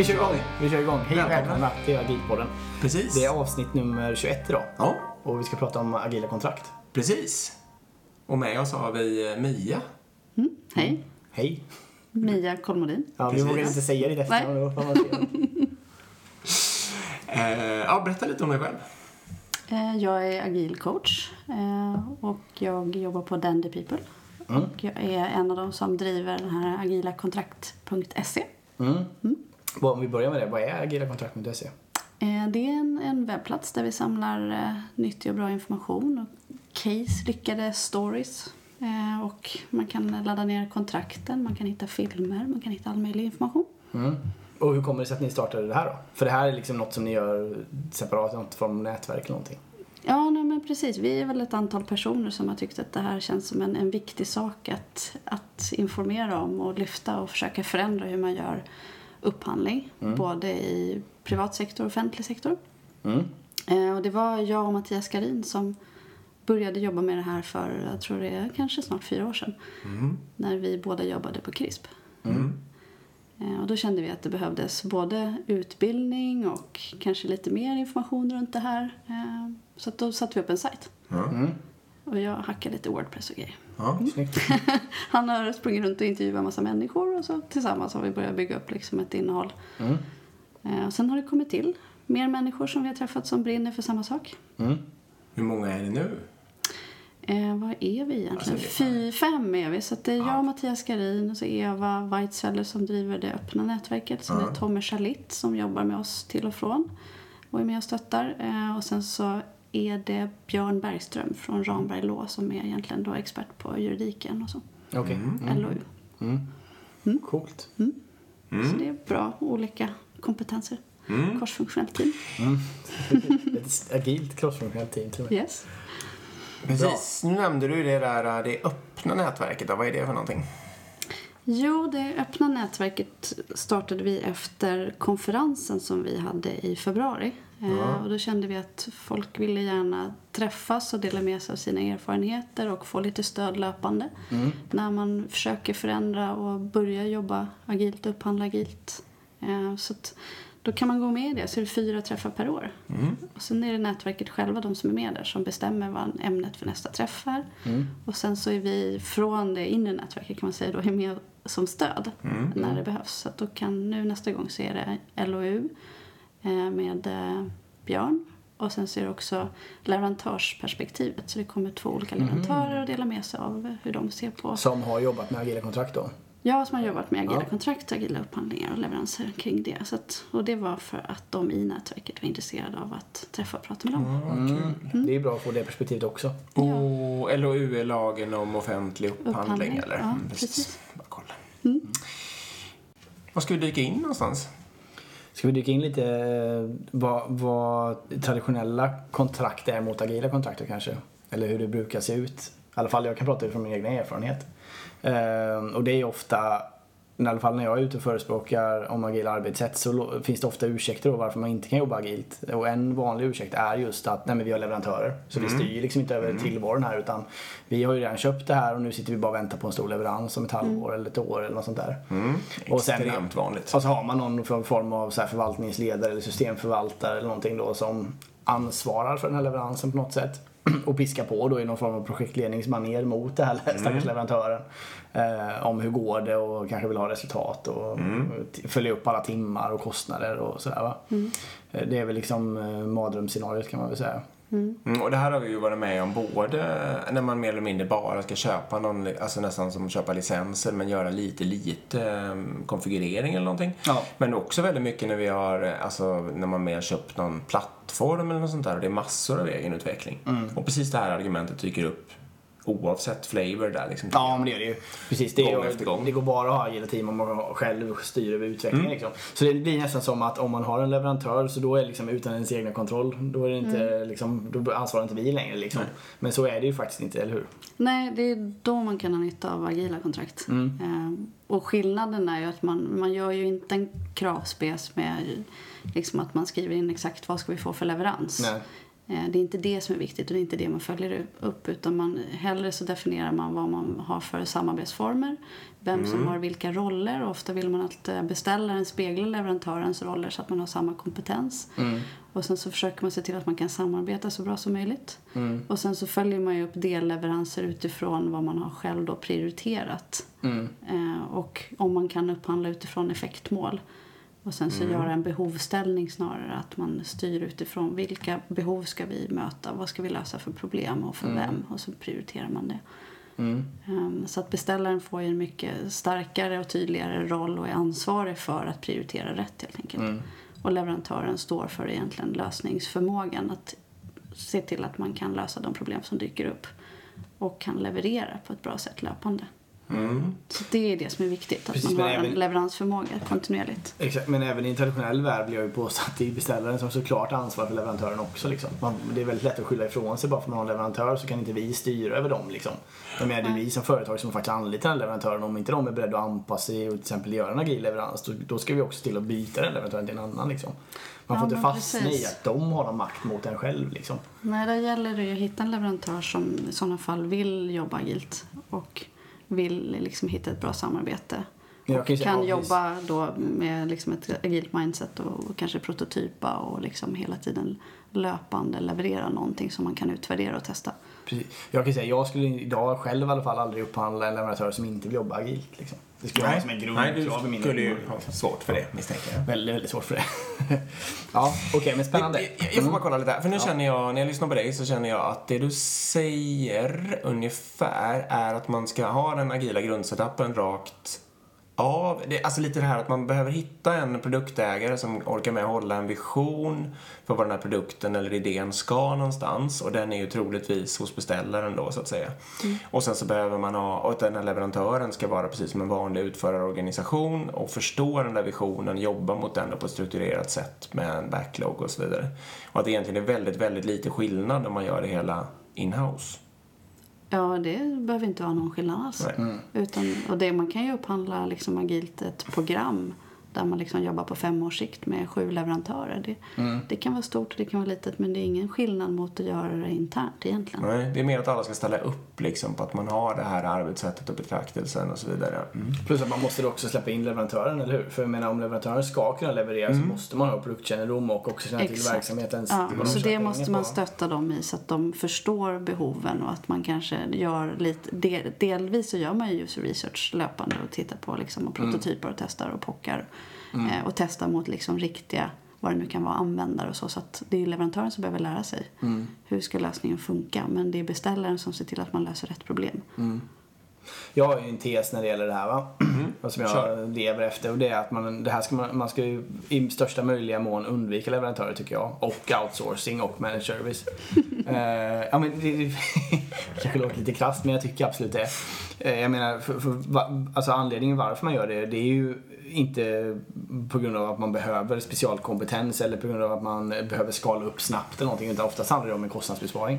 Vi kör igång. Vi kör igång. Hej och Välkomna. till Agilpodden. Precis. Det är avsnitt nummer 21 idag. Ja, Och vi ska prata om agila kontrakt. precis. Och med oss har vi eh, Mia. Mm, hej, Hej. Mia Kolmodin. Ja, vi vågar inte säga ditt efternamn. Eh, ja, berätta lite om dig själv. Eh, Jag är agil coach eh, och jag jobbar på Dandy People. Mm. Och jag är en av de som driver den här agilakontrakt.se. Mm. Vad- Om vi börjar med det, vad är agilakontrakt.se? Eh, Det är en, en webbplats där vi samlar eh, nyttig och bra information och case, lyckade stories. Eh, Och man kan ladda ner kontrakten, man kan hitta filmer, man kan hitta all möjlig information. Mm. Och hur kommer det sig att ni startade det här då? För det här är liksom något som ni gör separat, något från nätverk eller någonting. Ja, nej, men precis. Vi är väl ett antal personer som har tyckt att det här känns som en, en viktig sak att, att informera om och lyfta och försöka förändra hur man gör upphandling. Både i privat sektor och offentlig sektor. Mm. Eh, och det var jag och Mattias Garin som började jobba med det här för, jag tror det är kanske snart fyra år sedan. När vi båda jobbade på CRISP. Eh, Och då kände vi att det behövdes både utbildning och kanske lite mer information runt det här. Eh, Så att då satte vi upp en sajt. Och jag hackade lite Wordpress och grejer. Ja. Han har sprungit runt och intervjuat en massa människor och så tillsammans har vi börjat bygga upp liksom ett innehåll. Mm. Eh, Och sen har det kommit till mer människor som vi har träffat som brinner för samma sak. Mm. Hur många är det nu? Eh, vad är vi egentligen? Alltså, är Fy, fem är vi. Så det är jag Ja. Mattias Garin och så Eva Weitzeller som driver det öppna nätverket. Sen Ja. är det Tommy Charlitt som jobbar med oss till och från och är med och stöttar. Eh, och sen så är det Björn Bergström från Ramberg Law som är egentligen då expert på juridiken och så. Okej. Mm. LOU. Mm. Coolt. Så det är bra olika kompetenser. Mm. Korsfunktionellt team. Ett agilt crossfunktionellt team till och med. Yes. Precis. Nu nämnde du det där eh, det öppna nätverket. Då. Vad är det för någonting? Jo, det öppna nätverket startade vi efter konferensen som vi hade i februari. Eh, och då kände vi att folk ville gärna träffas och dela med sig av sina erfarenheter och få lite stöd löpande. När man försöker förändra och börja jobba agilt upphandla agilt. Eh, så då kan man gå med i det, så är det fyra träffar per år. Och sen är det nätverket själva, de som är med där, som bestämmer vad ämnet för nästa träff är. Och sen så är vi från det inre nätverket kan man säga då, är med som stöd när det behövs. Så då kan, nu nästa gång så är det LOU med eh, Björn. Och sen så är det också leverantörsperspektivet. Så det kommer två olika leverantörer och dela med sig av hur de ser på Som har jobbat med agila kontrakt då. jag som har jobbat med agila Ja. kontrakt, agila upphandlingar och leveranser kring det. Så att, och det var för att de i nätverket var intresserade av att träffa och prata med dem. Mm. Det är bra att få det perspektivet också. Och LOU är lagen om offentlig upphandling, Upphandling, eller? ja, Mm, precis. Bara kolla. Var ska vi dyka in någonstans? Ska vi dyka in lite eh, vad, vad traditionella kontrakt är mot agila kontrakt då kanske? Eller hur det brukar se ut. I alla fall jag kan prata utifrån min egen erfarenhet. Eh, och det är ju ofta, i alla fall när jag är ute och förespråkar om agila arbetssätt så finns det ofta ursäkter då varför man inte kan jobba agilt. Och en vanlig ursäkt är just att nej men vi har leverantörer. Så vi styr liksom inte över tillvaron här utan vi har ju redan köpt det här och nu sitter vi bara och väntar på en stor leverans om ett halvår eller ett år eller något sånt där. Mm. Och sen- Extremt vanligt. Och så har man någon form av så här förvaltningsledare eller systemförvaltare eller någonting då som ansvarar för den här leveransen på något sätt. Och piskar på då i någon form av projektledningsmanér mot det här stackars leverantören. Eh, om hur går det och kanske vill ha resultat och t- följa upp alla timmar och kostnader och sådär va. Eh, Det är väl liksom eh, mardrömsscenariot kan man väl säga. Mm, och det här har vi ju varit med om både när man mer eller mindre bara ska köpa någon, alltså nästan som att köpa licenser men göra lite, lite eh, konfigurering eller någonting. Ja. Men också väldigt mycket när vi har, alltså när man mer köpt någon plattform eller något sånt där och det är massor av egenutveckling. Och precis det här argumentet dyker upp oavsett flavor där liksom. Ja, men det gör det ju. Precis, det, Gång efter gång. det går bara att ha team om man själv styr över utvecklingen. Mm. Liksom. Så det blir nästan som att om man har en leverantör så då är det liksom utan ens egna kontroll, då, är det inte, liksom, då ansvarar inte vi längre. Liksom. Men så är det ju faktiskt inte, eller hur? Nej, det är då man kan ha nytta av agila kontrakt. Eh, och skillnaden är ju att man, man gör ju inte en kravspec med liksom att man skriver in exakt vad ska vi få för leverans. Nej. Eh, Det är inte det som är viktigt och det är inte det man följer upp utan man, hellre så definierar man vad man har för samarbetsformer, vem som har vilka roller och ofta vill man att eh, beställaren speglar leverantörens roller så att man har samma kompetens. Och sen så försöker man se till att man kan samarbeta så bra som möjligt. Och sen så följer man ju upp delleveranser utifrån vad man har själv då prioriterat. Eh, och om man kan upphandla utifrån effektmål. Och sen så göra en behovsställning snarare. Att man styr utifrån vilka behov ska vi möta, vad ska vi lösa för problem och för vem. Och så prioriterar man det. Ehm, Så att beställaren får ju en mycket starkare och tydligare roll och är ansvarig för att prioritera rätt helt enkelt. Och leverantören står för egentligen lösningsförmågan. Att se till att man kan lösa de problem som dyker upp. Och kan leverera på ett bra sätt löpande. Så det är det som är viktigt. Att Precis, man har en även- leveransförmåga kontinuerligt. Exakt, men även i en traditionell värld blir jag ju påstå att det är beställaren som såklart ansvar för leverantören också. Liksom. Man, det är väldigt lätt att skylla ifrån sig bara för att man har en leverantör så kan inte vi styra över dem. Liksom. Jag menar, det är vi som företag som faktiskt anlitar den leverantören. Om inte de är beredda att anpassa sig och till exempel göra en agil leverans då, då ska vi också till att byta den leverantören till en annan. Liksom. Man Ja, får inte men fastna precis. i att de har någon makt mot en själv. Liksom. Nej, där gäller det ju att hitta en leverantör som i sådana fall vill jobba agilt och vill liksom hitta ett bra samarbete. Jag Och kan kan jobba då med liksom ett agilt mindset och, och kanske prototypa och liksom hela tiden löpande leverera någonting som man kan utvärdera och testa. Precis. Jag kan säga, jag skulle idag själv i alla fall aldrig upphandla en leverantör som inte vill jobba agilt. Liksom. Det skulle jag ha som en Nej, du min skulle ju ha svårt för det, misstänker jag. Väldigt, väldigt svårt för det. ja, okej, men spännande. Jag, jag, jag får bara kolla lite här. För nu känner jag, när jag lyssnar på dig så känner jag att det du säger ungefär är att man ska ha den agila grundsetupen rakt av. Det, alltså lite det här att man behöver hitta en produktägare som orkar med att hålla en vision för vad den här produkten eller idén ska någonstans. Och den är ju troligtvis hos beställaren då så att säga. Och sen så behöver man ha, och att den här leverantören ska vara precis som en vanlig utförarorganisation och förstå den där visionen, jobba mot den på ett strukturerat sätt med en backlog och så vidare. Och att det egentligen är väldigt, väldigt lite skillnad om man gör det hela in-house. Ja, det behöver inte vara någon skillnad alls. Nej. Utan, och det, man kan ju upphandla liksom agilt ett program där man liksom jobbar på fem års sikt med sju leverantörer. Det, det kan vara stort och det kan vara litet men det är ingen skillnad mot att göra det internt egentligen. Nej, det är mer att alla ska ställa upp liksom på att man har det här arbetssättet och betraktelsen och så vidare. Mm. Plus att man måste också släppa in leverantören, eller hur? För jag menar, om leverantören ska kunna leverera så måste man ha produktkännedom och också känna till Exakt. verksamhetens Ja, så det pengar måste på. man stötta dem i så att de förstår behoven och att man kanske gör lite, del, delvis så gör man ju user research löpande och tittar på liksom och prototyper och testar och pockar eh, och testar mot liksom riktiga, vad det nu kan vara, användare och så. Så att det är leverantören som behöver lära sig. Hur ska lösningen funka? Men det är beställaren som ser till att man löser rätt problem. Jag har ju en tes när det gäller det här va? Och som jag Kör. lever efter och det är att man, det här ska man, man ska ju i största möjliga mån undvika leverantörer tycker jag. Och outsourcing och managed service. Eh, ja men det, det kanske låter lite krasst men jag tycker absolut det. Eh, jag menar, för, för, va, alltså anledningen varför man gör det, det är ju inte på grund av att man behöver specialkompetens eller på grund av att man behöver skala upp snabbt eller någonting utan oftast handlar det om en kostnadsbesparing.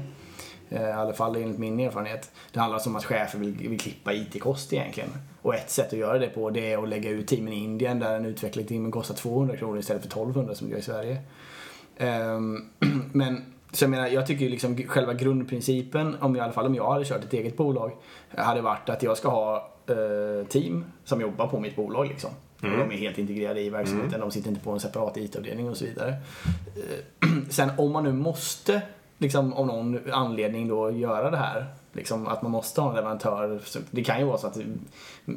Eh, I alla fall enligt min erfarenhet. Det handlar alltså om att chefer vill, vill klippa IT-kost egentligen. Och ett sätt att göra det på det är att lägga ut teamen i Indien där en utvecklad kostar 200 kronor istället för 1200 som det gör i Sverige. Ehm, men så jag menar, jag tycker ju liksom själva grundprincipen, om i alla fall om jag hade kört ett eget bolag, hade varit att jag ska ha eh, team som jobbar på mitt bolag liksom. Och de är helt integrerade i verksamheten, de sitter inte på en separat IT-avdelning och så vidare. Eh, Sen om man nu måste, liksom av någon anledning då göra det här, liksom att man måste ha en leverantör. Det kan ju vara så att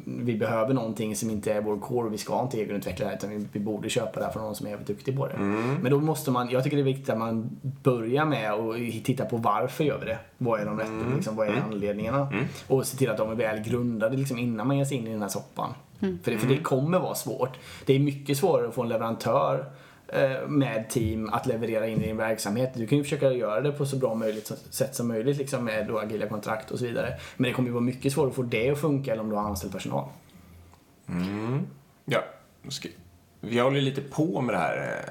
vi behöver någonting som inte är vår core, vi ska inte egenutveckla det här, utan vi, borde köpa det här från någon som är jävligt duktig på det. Men då måste man, jag tycker det är viktigt att man börjar med att titta på varför gör vi det? Vad är de rätta, liksom, vad är anledningarna? Och se till att de är väl grundade liksom, innan man ger sig in i den här soppan. För, det, för det kommer vara svårt. Det är mycket svårare att få en leverantör eh, med team att leverera in i din verksamhet. Du kan ju försöka göra det på så bra möjligt sätt som möjligt liksom med då agila kontrakt och så vidare. Men det kommer ju vara mycket svårare att få det att funka eller om du har anställd personal. Ja, nu ska- vi håller lite på med det här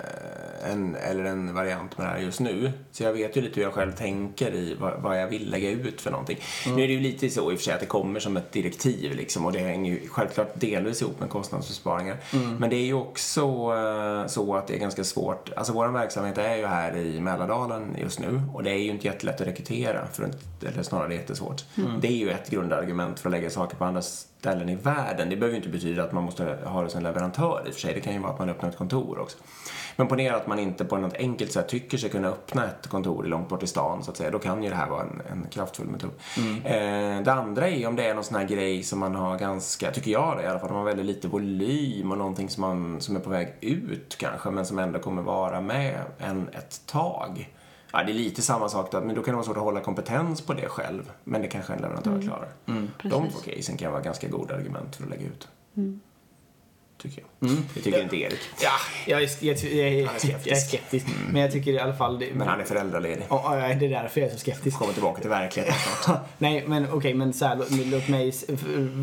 en, eller en variant med det här just nu. Så jag vet ju lite hur jag själv tänker i vad, vad jag vill lägga ut för någonting. Nu är det ju lite så i och för sig att det kommer som ett direktiv liksom och det hänger ju självklart delvis ihop med kostnadsbesparingar. Men det är ju också eh, så att det är ganska svårt. Alltså vår verksamhet är ju här i Mälardalen just nu och det är ju inte jättelätt att rekrytera, för eller snarare jättesvårt. Det är ju ett grundargument för att lägga saker på andra ställen i världen. Det behöver ju inte betyda att man måste ha det som leverantör i och för sig. Det kan ju vara att man öppnar ett kontor också. Men ponera att man inte på något enkelt sätt tycker sig kunna öppna ett kontor långt bort i stan så att säga. Då kan ju det här vara en, en kraftfull metod. Eh, det andra är om det är någon sån här grej som man har ganska, tycker jag det i alla fall, man har väldigt lite volym och någonting som, man, som är på väg ut kanske men som ändå kommer vara med en ett tag. Ja, det är lite samma sak då, men då kan det vara svårt att hålla kompetens på det själv. Men det kanske en leverantör klarar. De Precis. två casen kan vara ganska goda argument för att lägga ut. Tycker jag. Det tycker inte Erik. Ja, jag är, jag, jag, jag, Han är skeptisk. jag är skeptisk. Men jag tycker i alla fall... Det, Men han är föräldraledig. Ja, ja, det är därför jag är så skeptisk. Kommer tillbaka till verkligheten snart. Nej, men okej, men så här, låt, låt mig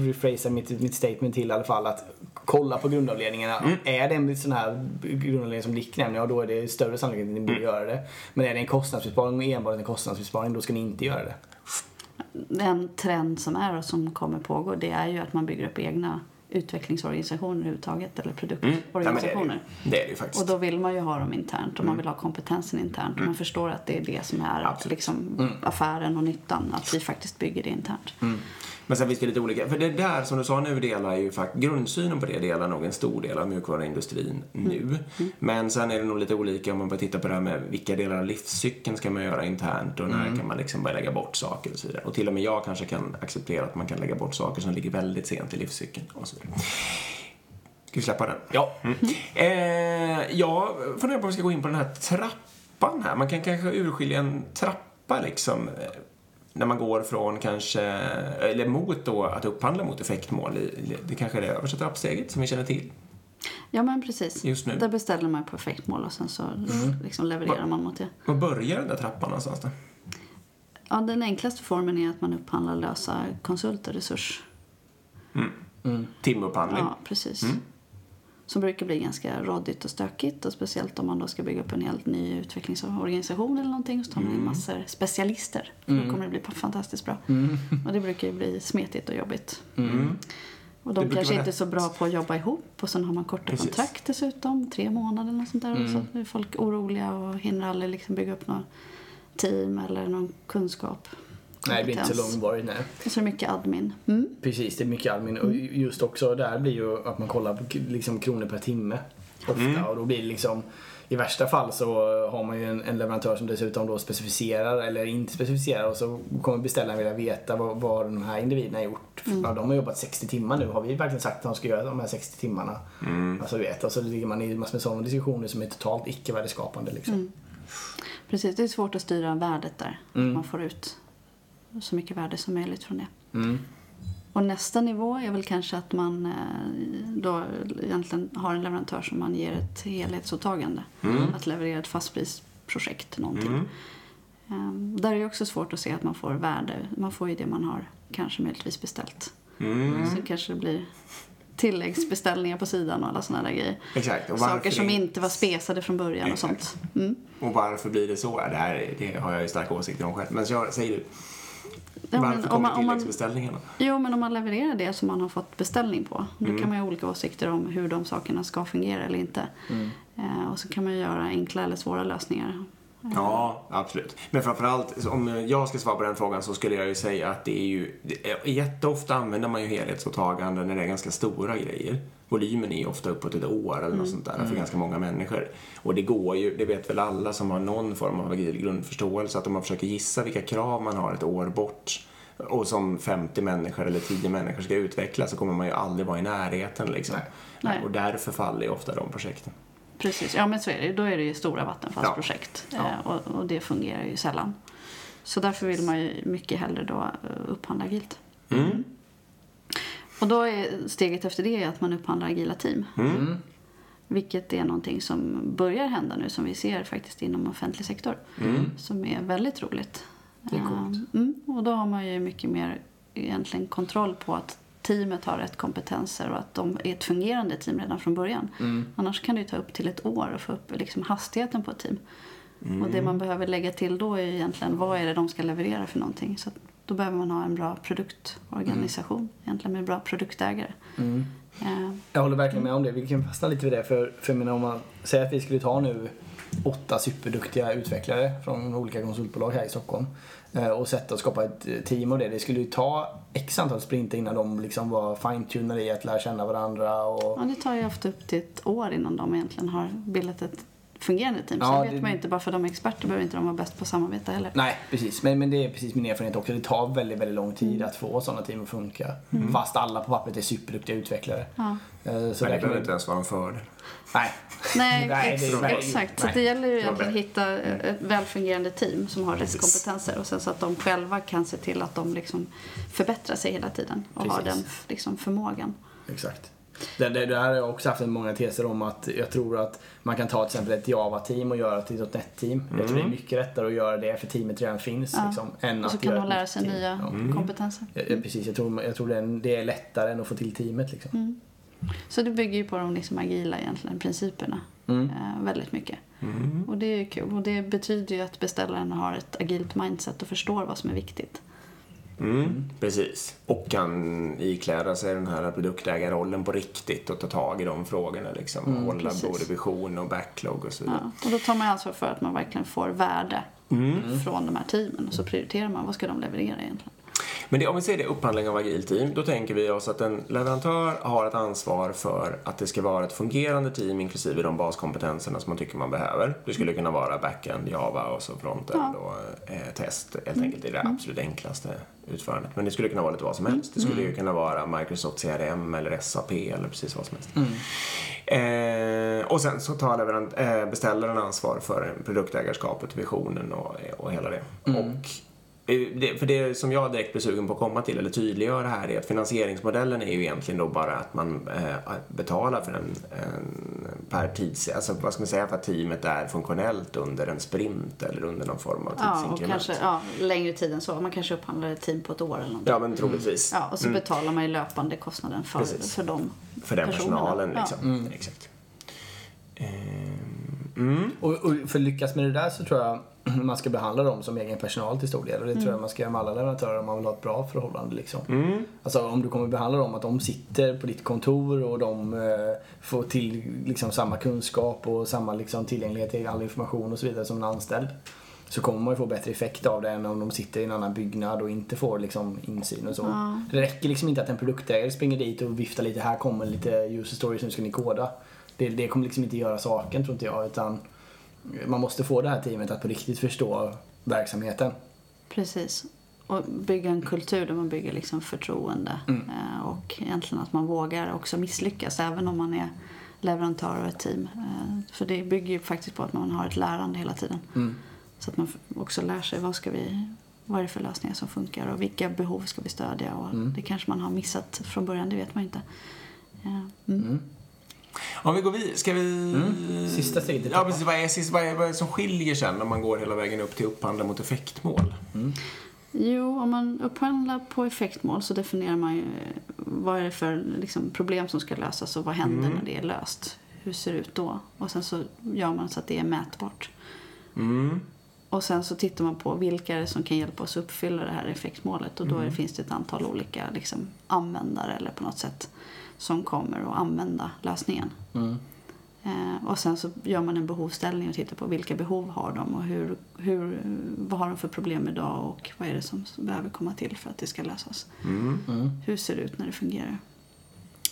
rephrasa mitt, mitt statement till i alla fall att kolla på grundavdelningarna. Mm. Är det en sån här grundavdelning som Dick nämner, ja då är det större sannolikhet att ni borde Mm. göra det. Men är det en kostnadsbesparing och enbart en kostnadsbesparing, då ska ni inte göra det. Den trend som är och som kommer pågå det är ju att man bygger upp egna utvecklingsorganisationer överhuvudtaget eller Mm. Ja, det, är det, produktorganisationer. det är det ju faktiskt. Och då vill man ju ha dem internt och man vill ha kompetensen internt och man förstår att det är det som är Absolut. liksom, affären och nyttan, att vi faktiskt bygger det internt. Men sen finns det lite olika, för det där som du sa nu delar ju faktiskt, grundsynen på det delar nog en stor del av mjukvaruindustrin nu. Men sen är det nog lite olika om man börjar titta på det här med vilka delar av livscykeln ska man göra internt och när kan man liksom börja lägga bort saker och så vidare. Och till och med jag kanske kan acceptera att man kan lägga bort saker som ligger väldigt sent i livscykeln och så vidare. Ska vi släppa den? Ja. Eh, jag funderar på om vi ska gå in på den här trappan här. Man kan kanske urskilja en trappa liksom. När man går från kanske, eller mot då att upphandla mot effektmål. Det kanske är det översta trappsteget som vi känner till. Ja men precis. Just nu. Där beställer man på effektmål och sen så liksom levererar man mot det. Var börjar den där trappan någonstans då? Ja, den enklaste formen är att man upphandlar lösa konsulter, resurs. Timupphandling. Ja, precis. Som brukar bli ganska råddigt och stökigt och speciellt om man då ska bygga upp en helt ny utvecklingsorganisation eller någonting så tar man in massor specialister. Då kommer det bli fantastiskt bra. Och det brukar ju bli smetigt och jobbigt. Och Det de brukar kanske inte är så bra på att jobba ihop och sen har man korta Precis. kontrakt dessutom, tre månader eller sånt där. Och så är folk oroliga och hinner aldrig liksom bygga upp något team eller någon kunskap. Nej, det blir inte så kompetens. långvarigt. Nej. Och så är det mycket admin. Mm. Precis, det är mycket admin. Och just också där blir ju att man kollar på liksom kronor per timme. Ofta. Och då blir det liksom i värsta fall så har man ju en, en leverantör som dessutom då specificerar eller inte specificerar och så kommer beställaren vilja veta vad, vad de här individerna har gjort. Ja, de har jobbat 60 timmar nu. Har vi verkligen sagt att de ska göra de här 60 timmarna? Alltså du vet, och så ligger man i massor med sådana diskussioner som är totalt icke värdeskapande liksom. Precis, det är svårt att styra värdet där. Man får ut så mycket värde som möjligt från det. Mm. Och nästa nivå är väl kanske att man eh, då egentligen har en leverantör som man ger ett helhetsåtagande. Att leverera ett fastprisprojekt, någonting. Ehm, där är det också svårt att se att man får värde. Man får ju det man har kanske möjligtvis beställt. Sen kanske det blir tilläggsbeställningar på sidan och alla sådana där grejer. Exakt. Och Saker som in- inte var spesade från början och Exakt. sånt. Mm. Och varför blir det så? Det här det har jag ju starka åsikter om själv. Men jag, säger du. Ja, varför om kommer man- om man- tilläggsbeställningarna? Jo, men om man levererar det som man har fått beställning på. Då Mm. kan man ju ha olika åsikter om hur de sakerna ska fungera eller inte. Eh, och så kan man göra enkla eller svåra lösningar. Ja, absolut. Men framförallt, om jag ska svara på den frågan så skulle jag ju säga att det är ju... Jätteofta använder man ju helhetsåtaganden när det är ganska stora grejer. Volymen är ofta uppåt ett år eller något sånt där för ganska många människor. Och det går ju, det vet väl alla som har någon form av agil grundförståelse, att om man försöker gissa vilka krav man har ett år bort och som 50 människor eller 10 människor ska utveckla så kommer man ju aldrig vara i närheten liksom. Nej. Och därför faller ju ofta de projekten. Precis, ja men så är det Då är det ju stora Ja. vattenfallsprojekt. Ja. Eh, och, och det fungerar ju sällan. Så därför vill man ju mycket hellre då eh, upphandla agilt. Mm. Och då är steget efter det att man upphandlar agila team. Mm. Vilket är någonting som börjar hända nu som vi ser faktiskt inom offentlig sektor. Som är väldigt roligt. Det är coolt. Eh, Mm, och då har man ju mycket mer egentligen kontroll på att teamet har rätt kompetenser och att de är ett fungerande team redan från början. Mm. Annars kan det ju ta upp till ett år att få upp liksom hastigheten på ett team. Och Mm. det man behöver lägga till då är ju egentligen vad är det de ska leverera för någonting. Så att då behöver man ha en bra produktorganisation, egentligen med bra produktägare. Mm. Eh, Jag håller verkligen med om det. Vi kan fastna lite vid det. För, för menar, om man säger att vi skulle ta nu åtta superduktiga utvecklare från olika konsultbolag här i Stockholm eh, och sätta och skapa ett eh, team av det. Det skulle ju ta x antal sprinter innan de liksom var fine-tunade i att lära känna varandra. Och... Ja, det tar ju ofta upp till ett år innan de egentligen har bildat ett fungerande team. Ja, Sen vet det- man ju inte, bara för att de är experter behöver inte de vara bäst på samarbete heller. Nej, precis. Men, men det är precis min erfarenhet också. Det tar väldigt, väldigt lång tid att få sådana team att funka. Fast alla på pappret är superduktiga utvecklare. Ja. Eh, Så Men det behöver man- inte ens vara en fördel. Nej. Nej, Nej, ex- är- exakt. Så nej. det gäller ju egentligen att hitta ett välfungerande team som har rätt kompetenser och sen så att de själva kan se till att de liksom förbättrar sig hela tiden och har Precis. den liksom förmågan. Exakt. Det, det, det här har jag också haft många teser om att jag tror att man kan ta till exempel ett Java-team och göra det till ett .NET-team. Jag tror det är mycket lättare att göra det för teamet redan finns. Ja. Liksom, än Och så att kan göra de lära sig team. nya Ja. kompetenser. Ja, precis, jag tror, jag tror det, är, det är lättare än att få till teamet. Liksom. Mm. Så det bygger ju på de liksom agila egentligen principerna Mm. eh, väldigt mycket. Mm. Och det är ju kul. Och det betyder ju att beställaren har ett agilt mindset och förstår vad som är viktigt. Mm, precis. Och kan ikläda sig den här produktägarrollen på riktigt och ta tag i de frågorna. Liksom. Mm, Hålla precis. både vision och backlog och så vidare. Ja. Och då tar man ansvar för att man verkligen får värde Mm. från de här teamen. Och så prioriterar man vad ska de leverera egentligen. Men det, om vi ser det upphandling av agilt team, då tänker vi oss att en leverantör har ett ansvar för att det ska vara ett fungerande team inklusive de baskompetenserna som man tycker man behöver. Det skulle kunna vara backend, Java och så frontend Ja. och eh, test helt enkelt i det absolut enklaste utförandet. Men det skulle kunna vara lite vad som helst. Det skulle ju kunna vara Microsoft CRM eller SAP eller precis vad som helst. Eh, och sen så tar leverant, eh, beställaren ansvar för produktägarskapet, visionen och, och hela det. Och eh, det, för det som jag direkt blir sugen på att komma till, eller tydliggöra här, är att finansieringsmodellen är ju egentligen då bara att man eh, betalar för en, en per tids... Alltså vad ska man säga, för att teamet är funktionellt under en sprint eller under någon form av Ja, och tidsinkrement. kanske ja, längre tid än så. Man kanske upphandlar ett team på ett år eller någonting. Ja, men troligtvis. Ja, och så betalar man ju löpande kostnaden för, Precis. för de För den personerna. personalen Ja. liksom. Exakt. Ehm, mm. Och, och för att lyckas med det där så tror jag man ska behandla dem som egen personal till stor del. Och det tror jag man ska göra med alla leverantörer om man vill ha ett bra förhållande. Liksom. Mm. Alltså om du kommer behandla dem att de sitter på ditt kontor och de eh, får till liksom, samma kunskap och samma liksom, tillgänglighet till all information och så vidare som en anställd. Så kommer man ju få bättre effekt av det än om de sitter i en annan byggnad och inte får liksom, insyn och så. Ja. Det räcker liksom inte att en produktägare springer dit och viftar lite, här kommer lite user stories, nu ska ni koda. Det, det kommer liksom inte göra saken tror inte jag utan man måste få det här teamet att på riktigt förstå verksamheten. Precis. Och bygga en kultur där man bygger liksom förtroende. Eh, Och egentligen att man vågar också misslyckas även om man är leverantör och ett team. Eh, För det bygger ju faktiskt på att man har ett lärande hela tiden. Mm. Så att man också lär sig vad ska vi vad är det för lösningar som funkar och vilka behov ska vi stödja och Mm. det kanske man har missat från början, det vet man inte. Ja. Mm. Mm. Om vi går vidare, ska vi... Mm. Sista steget Ja, precis. Vad är, sist, vad, är, vad är det som skiljer sen om man går hela vägen upp till upphandla mot effektmål? Jo, om man upphandlar på effektmål så definierar man ju eh, vad är det för liksom, problem som ska lösas och vad händer Mm. när det är löst. Hur ser det ut då? Och sen så gör man så att det är mätbart. Mm. Och sen så tittar man på vilka är det som kan hjälpa oss uppfylla det här effektmålet. Och då är det, finns det ett antal olika liksom, användare eller på något sätt som kommer att använda lösningen. Mm. Eh, och sen så gör man en behovsställning och tittar på vilka behov har de och hur, hur, vad har de för problem idag och vad är det som behöver komma till för att det ska lösas. Mm. Mm. Hur ser det ut när det fungerar?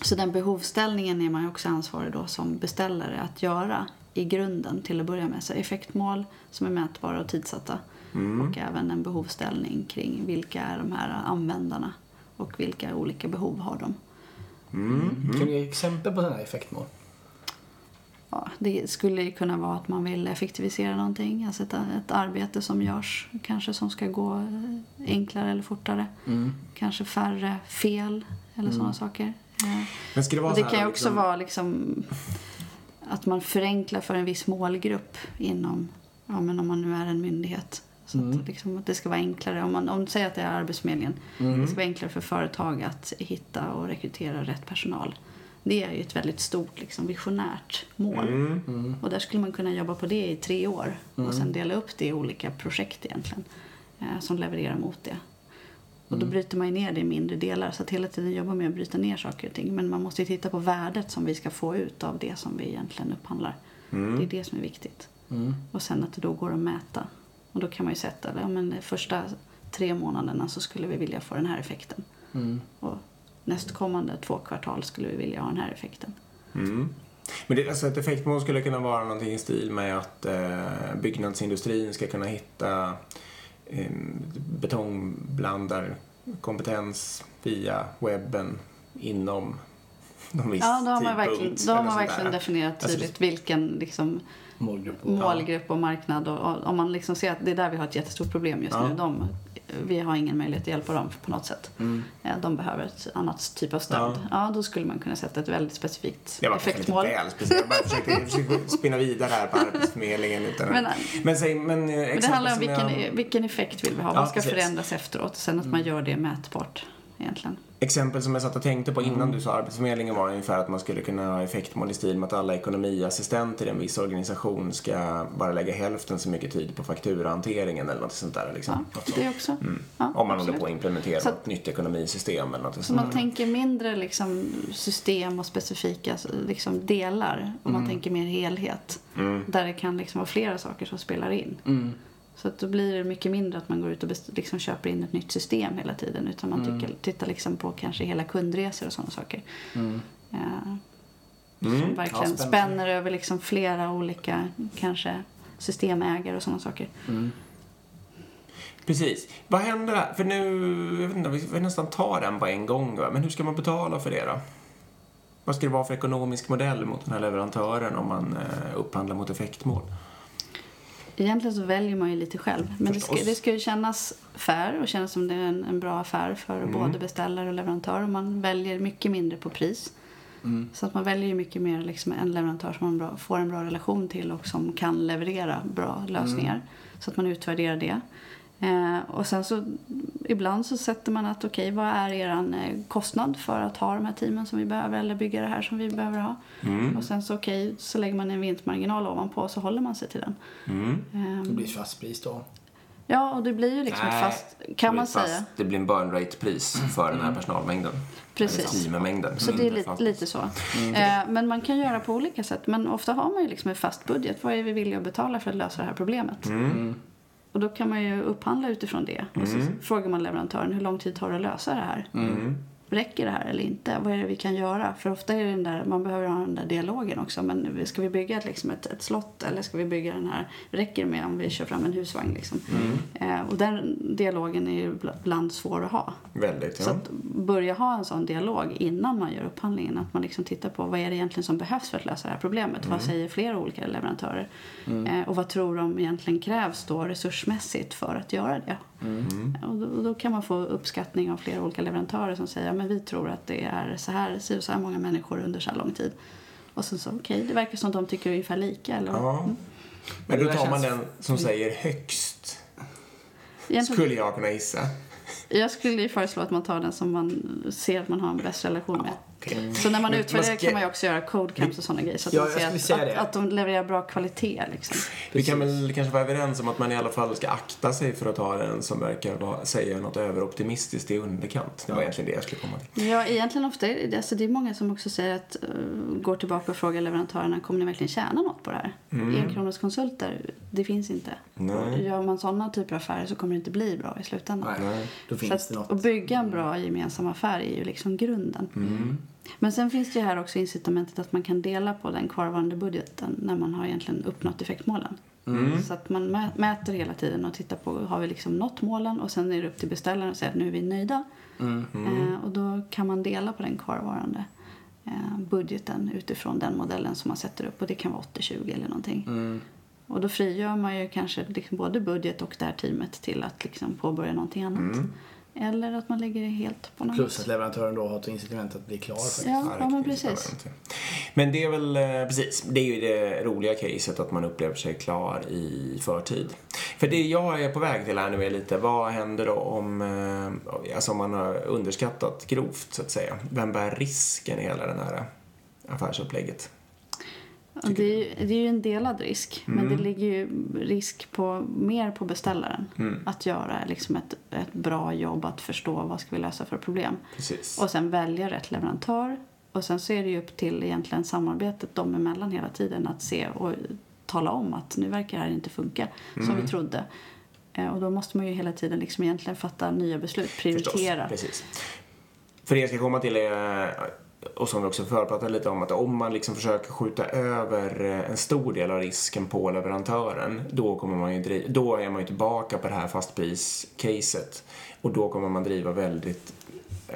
Så den behovsställningen är man ju också ansvarig då som beställare att göra i grunden till att börja med. Så effektmål som är mätbara och tidsatta Mm. och även en behovsställning kring vilka är de här användarna och vilka olika behov har de. Mm. Kan du ge exempel på sådana här effektmål? Ja, det skulle ju kunna vara att man vill effektivisera någonting, alltså ett, ett arbete som görs kanske som ska gå eh, enklare eller fortare. Mm. Kanske färre fel eller sådana saker. Eh, Men ska det vara Och det kan ju också liksom- vara liksom att man förenklar för en viss målgrupp inom, ja men om man nu är en myndighet. Så att, liksom, att det ska vara enklare. Om man, om man säger att det är Arbetsförmedlingen. Det ska vara enklare för företag att hitta och rekrytera rätt personal. Det är ju ett väldigt stort liksom, visionärt mål. Mm. Och där skulle man kunna jobba på det i tre år och sen dela upp det i olika projekt egentligen eh, som levererar mot det. Och då bryter man ju ner det i mindre delar så att hela tiden jobba med att bryta ner saker och ting. Men man måste ju titta på värdet som vi ska få ut av det som vi egentligen upphandlar. Det är det som är viktigt. Och sen att det då går att mäta. Och då kan man ju sätta, ja men de första tre månaderna så skulle vi vilja få den här effekten. Och nästkommande två kvartal skulle vi vilja ha den här effekten. Mm. Men det, alltså ett effektmål skulle kunna vara någonting i stil med att eh, byggnadsindustrin ska kunna hitta eh, betongblandarkompetens via webben inom någon viss Ja, då har man verkligen, då har man verkligen definierat Alltså, tydligt vilken liksom, Målgrupp och... målgrupp och marknad. Och, och om man liksom ser att det är där vi har ett jättestort problem just Ja. nu. De, vi har ingen möjlighet att hjälpa dem på något sätt. Mm. Eh, De behöver ett annat typ av stöd. Ja. Ja. då skulle man kunna sätta ett väldigt specifikt Det var kanske lite effektmål. väl speciellt. Jag bara försökte, försökte spinna vidare här på Arbetsförmedlingen. Utan Men, men, säg, men, eh, Men det handlar om vilken, jag- vilken effekt vill vi ha? Ja, Vad ska precis. Mm. förändras efteråt? Sen att man gör det mätbart egentligen. Exempel som jag satt och tänkte på Mm. innan du sa Arbetsförmedlingen var ungefär att man skulle kunna ha effektmål i stil med att alla ekonomiassistenter i en viss organisation ska bara lägga hälften så mycket tid på fakturahanteringen eller något sånt där. Liksom. Ja, det också. Ja, Om man håller absolut. på att implementera Så- ett nytt ekonomisystem eller något Så sånt man där. tänker mindre liksom system och specifika liksom delar och man tänker mer helhet. Mm. Där det kan liksom vara flera saker som spelar in. Mm. Så att då blir det mycket mindre att man går ut och liksom köper in ett nytt system hela tiden. Utan man tycker, tittar liksom på kanske hela kundresor och sådana saker. Mm. Ja, Mm. som verkligen Ja, spänner över liksom flera olika kanske systemägare och sådana saker. Mm. Precis. Vad händer här? För nu, jag vet inte, vi får nästan ta den på en gång. Va? Men hur ska man betala för det då? Vad ska det vara för ekonomisk modell mot den här leverantören om man eh, upphandlar mot effektmål? Egentligen så väljer man ju lite själv. Men det ska, det ska ju kännas fair och kännas som det är en, en bra affär för både beställare och leverantör. Och man väljer mycket mindre på pris. Mm. Så att man väljer ju mycket mer liksom en leverantör som man bra, får en bra relation till och som kan leverera bra lösningar. Så att man utvärderar det. Eh, och sen så ibland så sätter man att okej, vad är er eh, kostnad för att ha de här teamen som vi behöver eller bygga det här som vi behöver ha. Mm. Och sen så okej, så lägger man en vinstmarginal ovanpå och så håller man sig till den. Mm. Ehm, Det blir ett fast pris då. Ja, och det blir ju liksom ett Nej, fast, kan man blir säga. fast- Det blir en burn rate-pris för den här personalmängden. Precis. Eller teammängden. Så det är Mindre lite, fast. lite så. Eh, men man kan göra på olika sätt. Men ofta har man ju liksom en fast budget. Vad är vi villiga att betala för att lösa det här problemet? Mm. Och då kan man ju upphandla utifrån det. Och så frågar man leverantören hur lång tid tar det att lösa det här? Mm. Räcker det här eller inte? Vad är det vi kan göra? För ofta är det den där, man behöver ha den där dialogen också. Men ska vi bygga ett, liksom ett, ett slott eller ska vi bygga den här, räcker det med om vi kör fram en husvagn liksom? Eh, och den dialogen är ju ibland svår att ha. Väldigt, Så ja. att börja ha en sån dialog innan man gör upphandlingen. Att man liksom tittar på vad är det egentligen som behövs för att lösa det här problemet. Mm. Vad säger flera olika leverantörer? Eh, och vad tror de egentligen krävs då resursmässigt för att göra det? Mm. Och, då, och då kan man få uppskattning av flera olika leverantörer som säger men vi tror att det är så här, så här många människor under så här lång tid. Och sen så okej, det verkar som att de tycker ungefär lika. Eller? Ja. Men Men då tar man den som säger högst, Egentligen, skulle jag kunna gissa. Jag skulle ju föreslå att man tar den som man ser att man har en bäst relation med. Okej. Så när man Men utvärderar man ska- kan man ju också göra code camps och sådana grejer. Så att Ja, man ser att, att, de levererar bra kvalitet. Liksom. Vi kan väl kanske vara överens om att man i alla fall ska akta sig för att ta den som verkar vara, säga något överoptimistiskt i underkant. Det var egentligen det jag skulle komma till. Ja, egentligen ofta är det, alltså det är många som också säger att, uh, går tillbaka och frågar leverantörerna, kommer ni verkligen tjäna något på det här? Enkronorskonsulter, det finns inte. Nej. Gör man sådana typer av affärer så kommer det inte bli bra i slutändan. Nej, då Så finns att, det något. att bygga en bra gemensam affär är ju liksom grunden. Mm. Men sen finns det ju här också incitamentet att man kan dela på den kvarvarande budgeten när man har egentligen uppnått effektmålen. Mm. Så att man mä- mäter hela tiden och tittar på har vi liksom nått målen och sen är det upp till beställaren att säga att nu är vi nöjda. Mm. Eh, och då kan man dela på den kvarvarande eh, budgeten utifrån den modellen som man sätter upp och det kan vara 80-20 eller någonting. Mm. Och då frigör man ju kanske liksom både budget och det här teamet till att liksom påbörja någonting annat. Eller att man lägger det helt på något Plus att leverantören då har ett incitament att bli klar faktiskt. Ja, ja men precis. Men det är väl, eh, precis, det är ju det roliga caset att man upplever sig klar i förtid. För det jag är på väg till här nu är lite, vad händer då om, eh, alltså om man har underskattat grovt så att säga? Vem bär risken i hela den här affärsupplägget? Det, är ju, det är ju en delad risk, men Mm. det ligger ju risk på, mer på beställaren. Mm. Att göra liksom ett, ett bra jobb, att förstå vad ska vi lösa för problem. Precis. Och sen välja rätt leverantör. Och sen så är det ju upp till egentligen samarbetet dem emellan hela tiden att se och tala om att nu verkar det här inte funka som Mm. vi trodde. Eh, Och då måste man ju hela tiden liksom egentligen fatta nya beslut, prioritera. Förstås, precis. För det jag ska komma till är, och som vi också förpratade lite om, att om man liksom försöker skjuta över eh, en stor del av risken på leverantören, då, kommer man ju driva, då är man ju tillbaka på det här fastpris-caset. Och då kommer man driva väldigt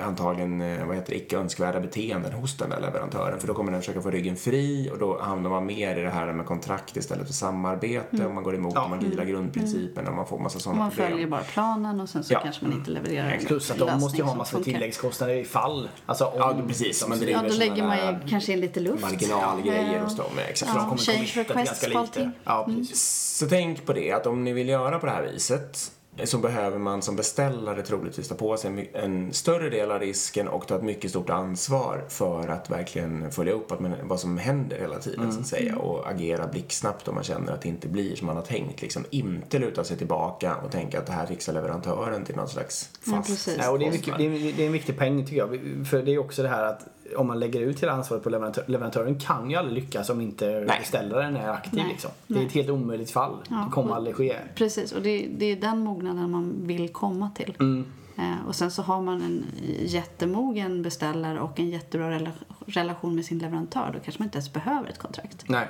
antagligen eh, vad heter det, icke önskvärda beteenden hos den där leverantören. För då kommer den försöka få ryggen fri och då hamnar man mer i det här med kontrakt istället för samarbete och man går emot Ja. de agila grundprinciperna och man får massa Och sådana man problem. följer bara planen och sen så Ja. kanske man inte levererar en Plus att de måste ju ha massa tilläggskostnader ifall. Alltså om Ja, precis. de- Man driver Ja, då lägger man ju kanske in lite luft. marginalgrejer Ja. hos dem. Exakt. Ja. de kommer change requests ganska på lite. allting. Ja, precis. Så tänk på det, att om ni vill göra på det här viset så behöver man som beställare troligtvis ta på sig en, större del av risken och ta ett mycket stort ansvar för att verkligen följa upp att man, vad som händer hela tiden så att säga och agera blixtsnabbt om man känner att det inte blir som man har tänkt. Liksom inte luta sig tillbaka och tänka att det här fixar leverantören till någon slags fast. Ja, och det, är mycket, det, är, det är en viktig poäng tycker jag. För det är också det här att om man lägger ut hela ansvaret på leverantör, leverantören kan ju aldrig lyckas om inte Nej. beställaren är aktiv. Nej. Liksom. Det är ett helt omöjligt fall. Ja, Det kommer och- aldrig ske. Precis, och det, det är den mognaden man vill komma till. Mm. Eh, och sen så har man en jättemogen beställare och en jättebra rela- relation med sin leverantör. Då kanske man inte ens behöver ett kontrakt. Nej,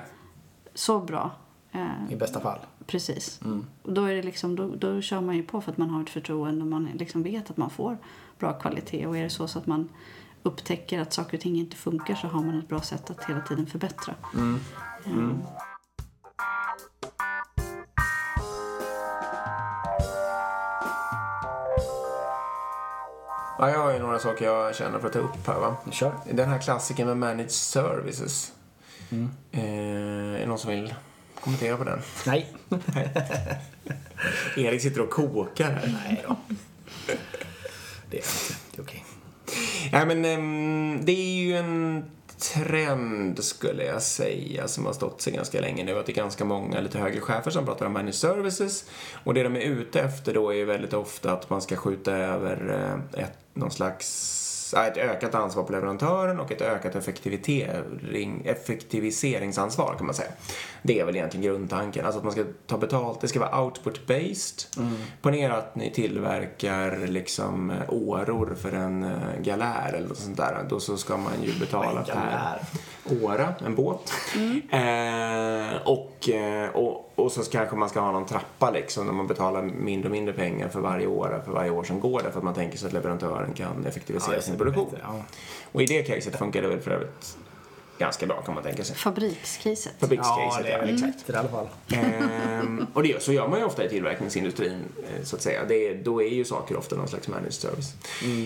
Så bra. Eh, i bästa fall. precis. Mm. Och då, är det liksom, då, då kör man ju på för att man har ett förtroende och man liksom vet att man får bra kvalitet. Och är det så, så att man upptäcker att saker och ting inte funkar så har man ett bra sätt att hela tiden förbättra. Mm. Eh, Ja, jag har ju några saker jag känner för att ta upp här va. Kör. Den här klassiken med managed services. Mm. Eh, är det någon som vill kommentera på den? Nej. Erik sitter och kokar här. Nej då. Det är inte. Det är. Nej, men ehm, det är ju en trend skulle jag säga som har stått sig ganska länge nu. Att det är ganska många lite högre chefer som pratar om managed services. Och det de är ute efter då är ju väldigt ofta att man ska skjuta över eh, ett, någon slags ett ökat ansvar på leverantören och ett ökat effektiviseringsansvar kan man säga. Det är väl egentligen grundtanken. Alltså att man ska ta betalt, det ska vara output-based. Ponera att ni tillverkar liksom eh, åror för en eh, galär eller något sånt där. Då så ska man ju betala per? Åra, en båt. Eh, och, eh, och, och så kanske man ska ha någon trappa liksom när man betalar mindre och mindre pengar för varje år, för varje år som går därför att man tänker sig att leverantören kan effektivisera sin produktion. Ja. Och i det caset funkar det väl för övrigt ganska bra kan man tänka sig. Fabrikscaset. Ja, Fabrikscaset, det är ja, väl exakt. i alla fall. Ehm, och det, så gör man ju ofta i tillverkningsindustrin, eh, så att säga. Det, är- då är ju saker ofta någon slags managed service.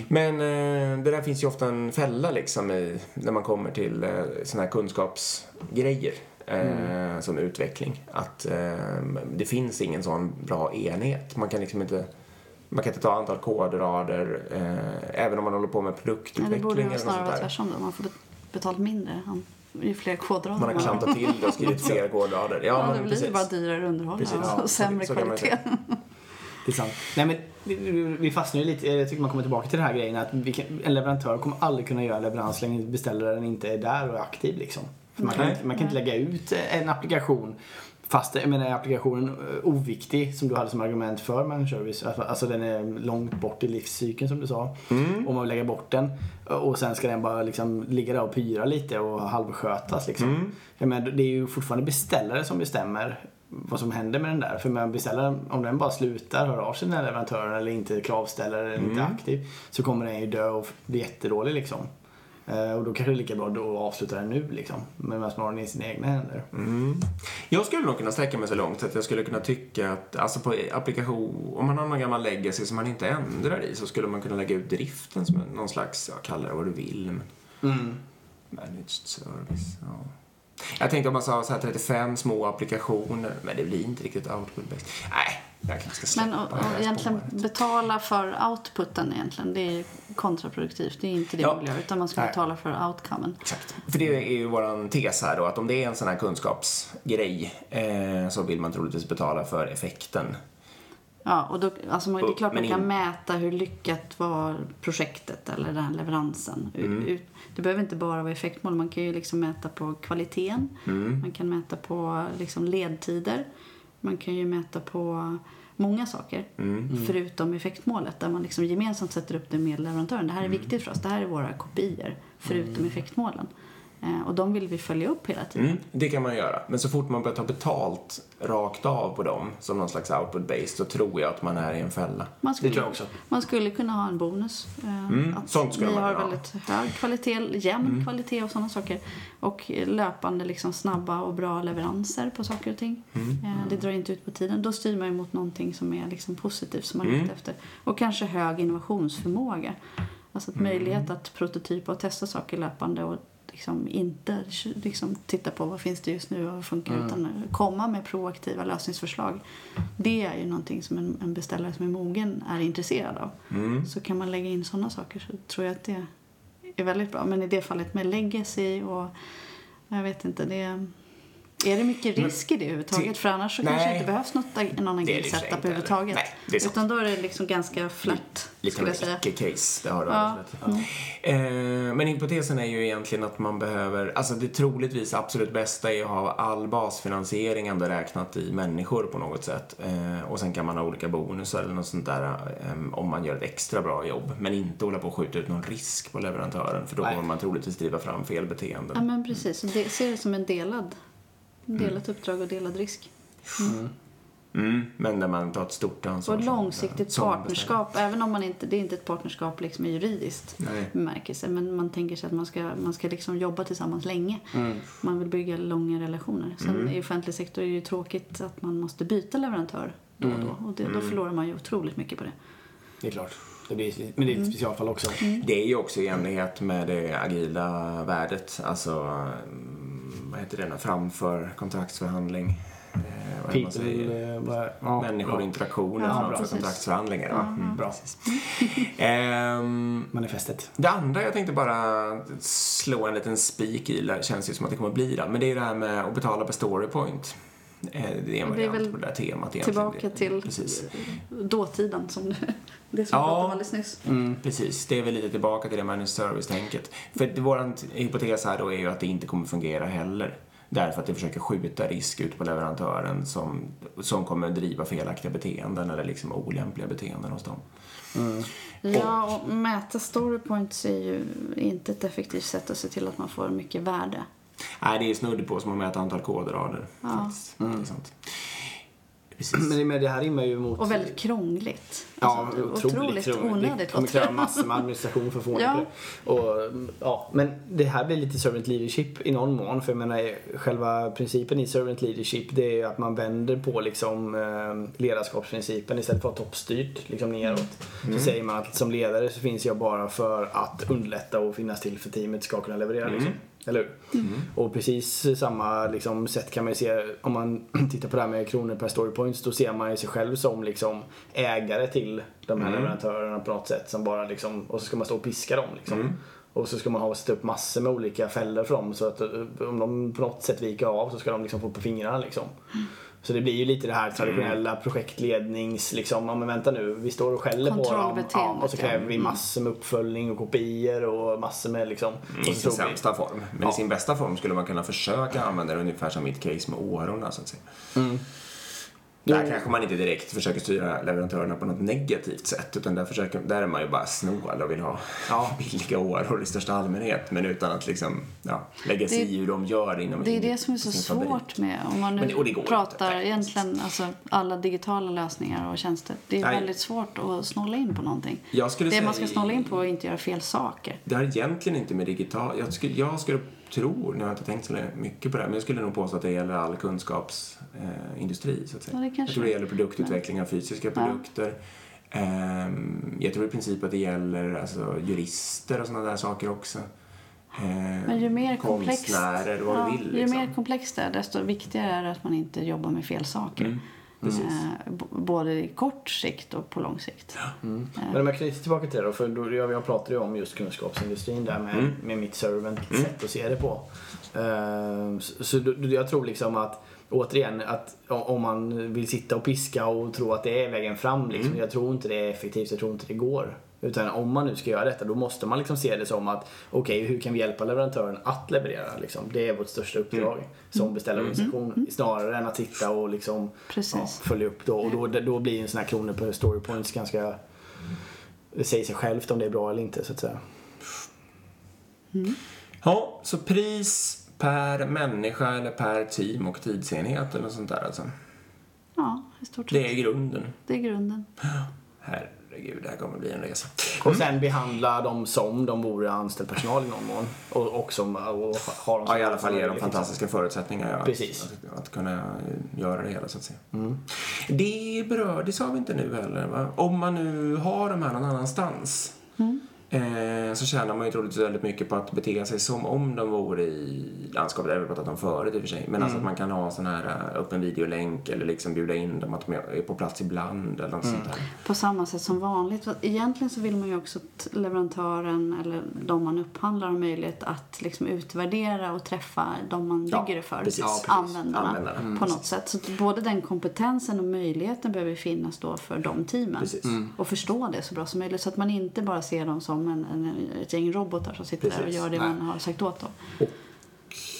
Men eh, det där finns ju ofta en fälla liksom i, när man kommer till eh, såna här kunskapsgrejer. Eh, Som utveckling. Att eh, det finns ingen sån bra enhet. Man kan liksom inte man kan inte ta antal kodrader, eh, även om man håller på med Ja, det produktutveckling borde vara snarare tvärtom då. Man får betalt mindre han- ju fler kodrader Man har klantat till det och skrivit fler kodrader. Ja, Ja, men det blir precis. bara dyrare underhåll Precis. och Ja, sämre så kan man kvalitet. Det är sant. Nej, men vi- fastnar ju lite, jag tycker man kommer tillbaka till den här grejen att vi kan, en leverantör kommer aldrig kunna göra leverans så länge beställaren inte är där och är aktiv liksom. För man, kan Nej. inte, man kan inte lägga ut en applikation fast jag menar, är applikationen eh, oviktig som du hade som argument för managed service. Alltså, alltså den är långt bort i livscykeln som du sa. Mm. Om man vill lägga bort den och sen ska den bara liksom ligga där och pyra lite och halvskötas liksom. Mm. Jag menar, det är ju fortfarande beställare som bestämmer vad som händer med den där. För med beställaren, om den bara slutar höra av sig den här leverantören eller inte kravställer eller inte Mm. aktiv så kommer den ju dö och bli jättedålig liksom. Eh, och då kanske det är lika bra då att avsluta den nu liksom. Men man har den i sina egna händer. Mm. Jag skulle nog kunna sträcka mig så långt att jag skulle kunna tycka att alltså på applikation, om man har någon gammal legacy som man inte ändrar i så skulle man kunna lägga ut driften som någon slags, ja, kalla det vad du vill, men Mm. managed service. Ja. Jag tänkte om man sa så här 35 små applikationer, men det blir inte riktigt output-based. Nej, Men och, och egentligen betala för outputen egentligen, det är kontraproduktivt. Det är inte det Ja. man göra, utan man ska Nej. betala för outcomen. Exakt. För det är ju våran tes här då, att om det är en sån här kunskapsgrej eh, så vill man troligtvis betala för effekten. Ja, och då, alltså det är klart man kan mäta hur lyckat var projektet eller den här leveransen. Mm. Det behöver inte bara vara effektmål, man kan ju liksom mäta på kvaliteten. Mm. Man kan mäta på liksom ledtider. Man kan ju mäta på många saker. Mm. Förutom effektmålet där man liksom gemensamt sätter upp det med leverantören. Det här är Mm. viktigt för oss. Det här är våra kopior. Förutom effektmålen. Eh, och de vill vi följa upp hela tiden. Mm, det kan man göra. Men så fort man börjar ta betalt rakt av på dem som någon slags output-based så tror jag att man är i en fälla. Man Det skulle, tror jag också. Man skulle kunna ha en bonus. Eh, Mm, att sånt skulle vi man har kunna ha. Mm. väldigt hög kvalitet, jämn kvalitet och sådana saker. Och löpande liksom snabba och bra leveranser på saker och ting. Mm. Eh, det drar inte ut på tiden. Då styr man ju mot någonting som är liksom positivt som man är Mm. ute efter. Och kanske hög innovationsförmåga. Alltså Mm. att möjlighet att prototypa och testa saker löpande och liksom inte liksom titta på vad finns det just nu och vad funkar Mm. utan komma med proaktiva lösningsförslag. Det är ju någonting som en, en beställare som är mogen är intresserad av. Mm. Så kan man lägga in sådana saker så tror jag att det är väldigt bra. Men i det fallet med legacy och jag vet inte, det är, det mycket risk i det överhuvudtaget? För annars så kanske det Nej. inte behövs något, någon Det är det agil i och för sig setup inte heller. överhuvudtaget. Nej, det är sant. Utan då är det liksom ganska flat, Lite av jag säga. ett icke-case, det har du Ja. rätt i. eh, Men hypotesen är ju egentligen att man behöver, alltså det troligtvis absolut bästa är att ha all basfinansiering ändå räknat i människor på något sätt. Eh, och sen kan man ha olika bonusar eller något sånt där eh, om man gör ett extra bra jobb. Men inte hålla på och skjuta ut någon risk på leverantören för då Nej. kommer man troligtvis driva fram fel Ja beteenden. men precis, det, ser det som en delad, delat uppdrag och delad risk. Mm, men där man tar ett stort ansvar. Och ett som- långsiktigt som partnerskap, även om man inte, det är inte ett partnerskap liksom i juridiskt Nej. bemärkelse. Men man tänker sig att man ska, man ska liksom jobba tillsammans länge. Mm. Man vill bygga långa relationer. Sen Mm. i offentlig sektor är det ju tråkigt att man måste byta leverantör då och då. Och det, då förlorar man ju otroligt mycket på det. Det är klart. Det blir, men det är ett specialfall också. Det är ju också i enlighet med det agila värdet, alltså mm, vad heter det, framför kontraktsförhandling. Eh, vad man säger? People, eh, vad- ja, Människor och bra. interaktioner Ja, framför precis. kontraktsförhandlingar. Va? Mm. Bra. Ehm, Manifestet. det andra jag tänkte bara slå en liten spik i, det känns ju som att det kommer bli det, men det är det här med att betala per storypoint. Eh, Det är en variant på det där temat egentligen. Tillbaka till Precis. dåtiden som det som vi Ja. pratade om alldeles nyss. Mm. Precis, det är väl lite tillbaka till det managed service-tänket. För vår hypotes här då är ju att det inte kommer fungera heller. Därför att det försöker skjuta risk ut på leverantören som, som kommer driva felaktiga beteenden eller liksom olämpliga beteenden hos dem. Mm. Ja, och mäta storypoints är ju inte ett effektivt sätt att se till att man får mycket värde. Nej, det är snudd på som att mäta antal kodrader. Ja. Faktiskt. Det är sant. Precis. Men det- det här rimmar ju mot... Och väldigt krångligt. Ja, Alltså, otroligt, krångligt. Det onödigt kommer låter kräva massor med administration för att få Ja. det. Och, ja, men det här blir lite servant leadership i någon mån. För jag menar, själva principen i servant leadership det är ju att man vänder på liksom, eh, ledarskapsprincipen istället för att ha toppstyrt liksom, neråt. Så säger man att som ledare så finns jag bara för att underlätta och finnas till för teamet ska kunna leverera. Liksom. Eller hur? Och precis samma liksom, sätt kan man ju se om man tittar på det här med kronor per storypoints. Då ser man ju sig själv som liksom, ägare till de här leverantörerna på något sätt. Som bara, liksom, och så ska man stå och piska dem. Liksom. Och så ska man ha sätta upp massor med olika fällor för dem. Så att eh, om de på något sätt viker av så ska de liksom få på fingrarna. Liksom. Så det blir ju lite det här traditionella projektlednings, liksom, ja men vänta nu, vi står och skäller på dem. Ja, och så kräver vi ja. massor med uppföljning och kopior och massor med liksom. I och sin vi- sämsta form. Men Ja. i sin bästa form skulle man kunna försöka använda det ungefär som mitt case med årorna så att säga. Mm. Där Jo. kanske man inte direkt försöker styra leverantörerna på något negativt sätt utan där, försöker, där är man ju bara snål och vill ha Ja. billiga åror i största allmänhet men utan att liksom, ja, lägga sig Det- i hur de gör inom Det är det som är så fabrik. svårt med om man nu det- det inte, pratar faktiskt. egentligen alltså, alla digitala lösningar och tjänster. Det är Nej. väldigt svårt att snåla in på någonting. Det säga, man ska snåla in på är att inte göra fel saker. Det har egentligen inte med digital... Jag skulle, jag skulle tro, nu har jag inte tänkt så mycket på det här, men jag skulle nog påstå att det gäller all kunskapsindustri, eh, så att säga. Ja, det kanske jag tror det gäller produktutveckling av fysiska Ja. produkter. Ehm, jag tror i princip att det gäller alltså, jurister och sådana där saker också. Ehm, Men ju mer komplext, Konstnärer, vad ja, du vill. ju Liksom. mer komplext det är, desto viktigare är det att man inte jobbar med fel saker. Mm. Eh, b- både i kort sikt och på lång sikt. Men om jag knyter tillbaka till det då, för då, jag, jag pratade ju om just kunskapsindustrin där med, med mitt servant sätt att se det på. Ehm, så så jag tror liksom att Återigen, att om man vill sitta och piska och tro att det är vägen fram liksom, Jag tror inte det är effektivt, jag tror inte det går. Utan om man nu ska göra detta, då måste man liksom se det som att okej, hur kan vi hjälpa leverantören att leverera? Liksom? Det är vårt största uppdrag som beställarorganisation. Snarare än att sitta och liksom, ja, följa upp då. Och då, då blir en sån här kronor på story points ganska det säger sig självt om det är bra eller inte så att säga. Ja, så pris per människa eller per team och tidsenhet eller något sånt där alltså. Ja, i stort sett. Det är grunden. Det är grunden. Herregud, det här kommer bli en resa. Och sen behandla dem som de vore anställd personal i någon mån. Och, och som och har dem som Ja, i alla fall ge dem fantastiska förutsättningar ja, Precis. Att, att, kunna göra det hela så att säga. Det berör, det sa vi inte nu heller va? Om man nu har de här någon annanstans eh, så tjänar man ju troligtvis väldigt mycket på att bete sig som om de vore i landskapet. Det har vi pratat om förut i och för sig. Men alltså att man kan ha sån här eh, öppen videolänk eller liksom bjuda in dem att de är på plats ibland eller något sånt där. På samma sätt som vanligt. Egentligen så vill man ju också att leverantören eller de man upphandlar har möjlighet att liksom utvärdera och träffa de man Ja, bygger det för. precis. Ja, precis. Användarna. Användarna, mm, på något sätt. Så både den kompetensen och möjligheten behöver finnas då för de teamen. Precis. Och förstå det så bra som möjligt. Så att man inte bara ser dem som en, en, ett gäng robotar som sitter där och Precis. gör det Nej. man har sagt åt dem.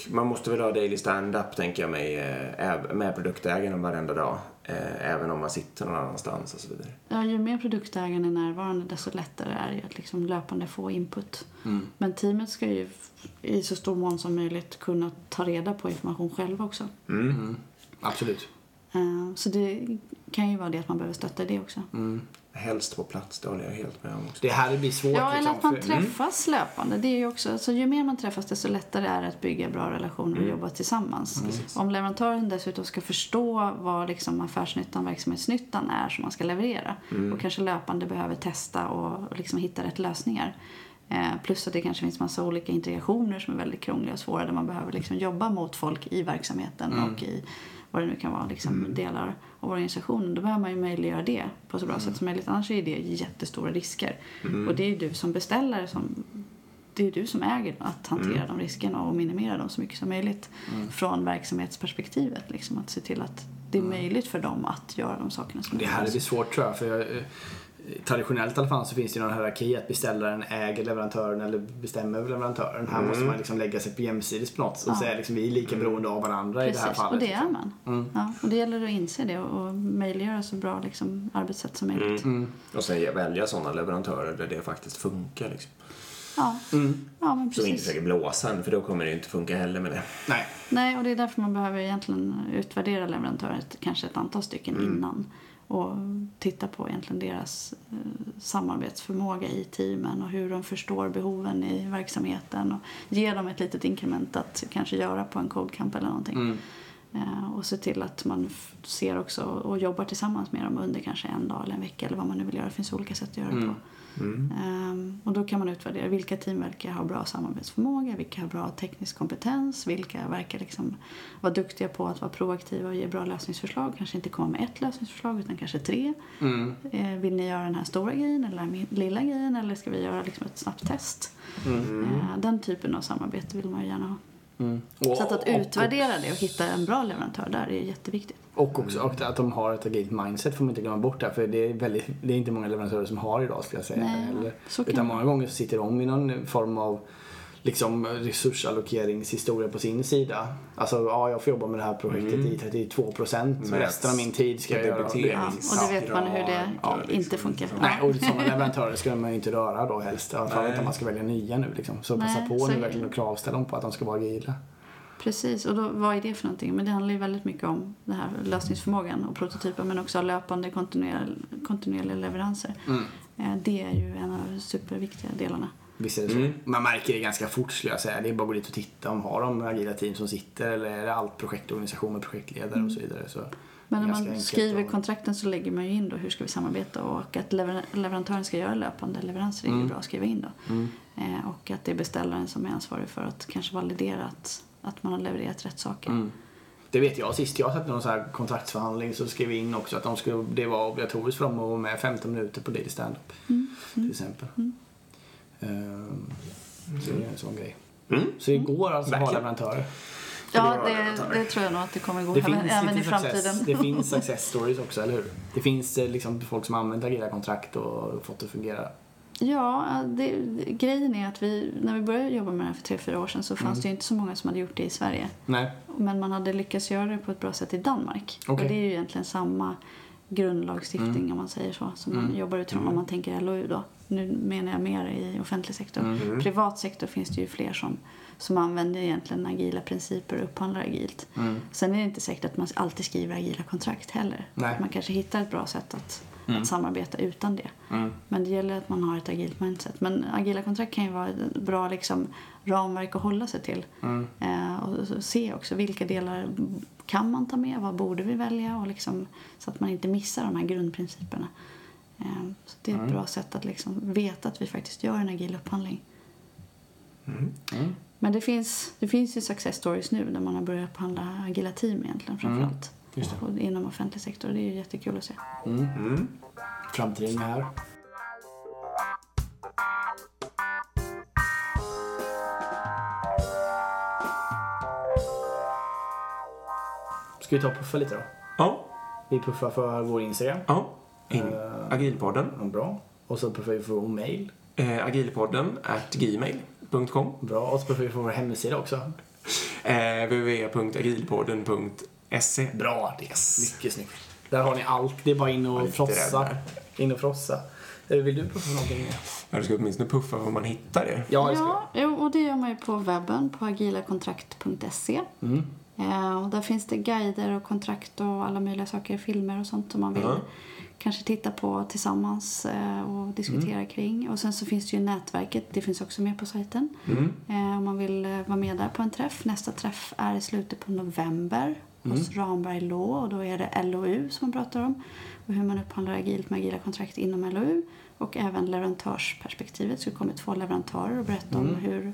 Man måste väl ha daily stand-up tänker jag mig eh, med produktägaren varenda dag. Eh, även om man sitter någon annanstans och så vidare. Ja, ju mer produktägaren är närvarande desto lättare är det att liksom löpande få input. Men teamet ska ju i så stor mån som möjligt kunna ta reda på information själva också. Absolut. Eh, Så det kan ju vara det att man behöver stötta det också. Helst på plats, det håller jag helt med om också. Det här blir svårt Ja, eller liksom, att man för- träffas löpande. Det är ju också, alltså, ju mer man träffas desto lättare är det att bygga bra relationer och jobba tillsammans. Om leverantören dessutom ska förstå vad liksom affärsnyttan, verksamhetsnyttan är som man ska leverera och kanske löpande behöver testa och, och liksom hitta rätt lösningar. Eh, plus att det kanske finns massa olika integrationer som är väldigt krångliga och svåra där man behöver liksom jobba mot folk i verksamheten och i vad det nu kan vara, liksom delar av organisationen. Då behöver man ju möjliggöra det på så bra sätt som möjligt. Annars är det jättestora risker. Och det är ju du som beställare som det är du som äger att hantera de riskerna och minimera dem så mycket som möjligt från verksamhetsperspektivet. Liksom, att se till att det är möjligt för dem att göra de sakerna som Det här blir svårt tror jag. För jag, eh, traditionellt i alla fall så finns det ju någon hierarki att beställaren äger leverantören eller bestämmer över leverantören. Här måste man liksom lägga sig på jämsides på något och Ja. säga liksom vi är lika beroende av varandra i det här Precis, fallet. och det liksom. är man. Ja, och det gäller att inse det och, och möjliggöra så bra liksom, arbetssätt som möjligt. Och sen välja sådana leverantörer där det faktiskt funkar. Liksom. Ja. ja, men Så inte precis. försöker blåsa en, för då kommer det ju inte funka heller med det. Nej. Nej, och det är därför man behöver egentligen utvärdera leverantörer ett- kanske ett antal stycken innan. Och titta på egentligen deras eh, samarbetsförmåga i teamen och hur de förstår behoven i verksamheten. Och ge dem ett litet inkrement att kanske göra på en codecamp eller någonting. Eh, och se till att man ser också och jobbar tillsammans med dem under kanske en dag eller en vecka eller vad man nu vill göra. Det finns olika sätt att göra det på. Ehm, och då kan man utvärdera vilka team verkar ha bra samarbetsförmåga, vilka har bra teknisk kompetens, vilka verkar liksom vara duktiga på att vara proaktiva och ge bra lösningsförslag. Kanske inte komma med ett lösningsförslag utan kanske tre. Eh, vill ni göra den här stora grejen eller den här lilla grejen eller ska vi göra liksom ett snabbt test? Eh, den typen av samarbete vill man ju gärna ha. Och, Så att, att utvärdera det och hitta en bra leverantör där är jätteviktigt. Och också och att de har ett agilt mindset får man inte glömma bort där. För det är, väldigt, det är inte många leverantörer som har idag skulle jag säga. Nej, kan Utan det många gånger så sitter de i någon form av liksom resursallokeringshistoria på sin sida. Alltså, ja, jag får jobba med det här projektet i 32 procent. Med Resten av min tid ska jag göra debitering. Ja, och det vet man hur det Ja, liksom. inte funkar. Nej, och sådana leverantörer ska man ju inte röra då helst. I alla fall Nej. inte om man ska välja nya nu liksom. Så passa Nej, på så- nu verkligen och kravställa dem på att de ska vara agila. Precis, och då, vad är det för någonting? Men det handlar ju väldigt mycket om den här lösningsförmågan och prototypen men också löpande kontinuerliga, kontinuerliga leveranser. Eh, Det är ju en av de superviktiga delarna. Visst är det så. Man märker det ganska fort skulle jag säga. Det är bara att gå dit och titta om har de agila team som sitter eller är det allt projektorganisation med projektledare och så vidare. Så Men när man skriver att- kontrakten så lägger man ju in då hur ska vi samarbeta och att lever- leverantören ska göra löpande leveranser är Mm. ju bra att skriva in då. Eh, och att det är beställaren som är ansvarig för att kanske validera att, att man har levererat rätt saker. Mm. Det vet jag sist jag satt i någon så här kontraktsförhandling så skrev vi in också att de skulle, det var obligatoriskt för dem att vara med 15 minuter på daily stand-up. Till exempel. Ehm, så det är en sån grej. Mm. Så det går alltså att ha leverantörer. Ja, det det, tror jag nog att det kommer gå Det även, finns, även i lite success, framtiden. det finns success stories också, eller hur? Det finns eh, liksom folk som använt agila kontrakt och fått det att fungera. Ja, det, grejen är att vi, när vi började jobba med det här för tre, fyra år sedan så fanns Mm. det ju inte så många som hade gjort det i Sverige. Nej. Men man hade lyckats göra det på ett bra sätt i Danmark. Okej. Och det är ju egentligen samma grundlagstiftning Mm. om man säger så, som man Mm. jobbar utifrån om man tänker LOU då. Nu menar jag mer i offentlig sektor. Mm. Privat sektor finns det ju fler som, som använder egentligen agila principer och upphandlar agilt. Mm. Sen är det inte säkert att man alltid skriver agila kontrakt heller. Nej. Man kanske hittar ett bra sätt att, Mm. att samarbeta utan det. Mm. Men det gäller att man har ett agilt mindset. Men agila kontrakt kan ju vara ett bra liksom, ramverk att hålla sig till. Mm. Eh, och se också vilka delar kan man ta med, vad borde vi välja och liksom, så att man inte missar de här grundprinciperna. Eh, så det är ett Mm. bra sätt att liksom veta att vi faktiskt gör en agil upphandling. Mm. Mm. Men det finns, det finns ju success stories nu där man har börjat upphandla agila team egentligen framförallt. Just det. Och inom offentlig sektor. Det är ju jättekul att se. Mm. Mm. Framtiden är här. Ska vi ta och puffa lite då? Ja, Vi puffar för vår Instagram. ja. In. Eh. Agilpodden. Ja, Bra. Och så puffar vi för vår mail. Eh, agilpodden at gmail.com. Bra. Och så puffar vi för vår hemsida också. Eh, www.agilpodden.se. Bra. Det Mycket snyggt. Där har ni allt. Det är bara in Var och frossa. In och frossa. Eh, Vill du puffa för någonting? Ja, du ska åtminstone puffa var man hittar det. Ja, jag ska. Ja, och det gör man ju på webben på agilakontrakt.se. Mm. Eh, och där finns det guider och kontrakt och alla möjliga saker, filmer och sånt som man vill Ja. kanske titta på tillsammans eh, och diskutera Mm. kring. Och sen så finns det ju nätverket, det finns också med på sajten. Mm. Eh, om man vill eh, vara med där på en träff. Nästa träff är i slutet på november hos Mm. Ramberg Law och då är det LOU som man pratar om. Och hur man upphandlar agilt med agila kontrakt inom LOU. Och även leverantörsperspektivet. Så det kommer två leverantörer och berätta om Mm. hur,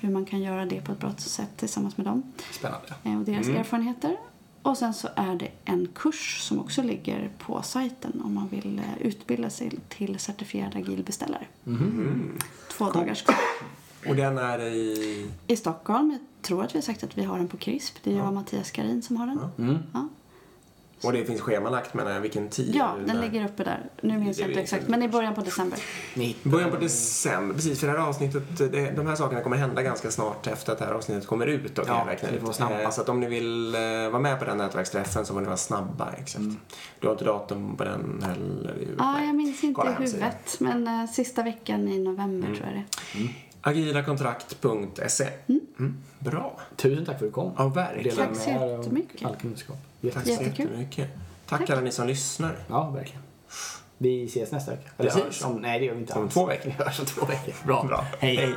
hur man kan göra det på ett bra sätt tillsammans med dem Spännande. eh, och deras Mm. erfarenheter. Och sen så är det en kurs som också ligger på sajten om man vill eh, utbilda sig till certifierad agil beställare. Mm. Två dagars kurs. Och den är i... I Stockholm. Jag tror att vi har sagt att vi har den på CRISP. Det är jag och Mattias Karin som har den. Mm. Ja, Och det finns schemalagt menar jag, vilken tid? ja är den där? ligger uppe där. Nu minns jag är inte exakt, men i början på december. Ni hittar Början på december, precis för det här avsnittet, det, de här sakerna kommer hända ganska snart efter att det här avsnittet kommer ut kan Ja, ut. får vara snabba. Eh, Så att om ni vill eh, vara med på den nätverksträffen så får ni vara snabba. Exakt. Mm. Du har inte datum på den heller? Ja, Nej. jag minns inte i huvudet. Men eh, sista veckan i november Mm. tror jag det Agilakontrakt.se. Mm. Bra. Tusen tack för att du kom. Ja, verkligen. Tack med så jättemycket. All kunskap. Tack så jättemycket. Tack, Tack. alla ni som lyssnar. Ja, verkligen. Vi ses nästa vecka. Eller Precis. hörs om... Nej, det gör vi inte Om alls. två veckor. Vi hörs om två veckor. Bra. Bra. Hej. Hej.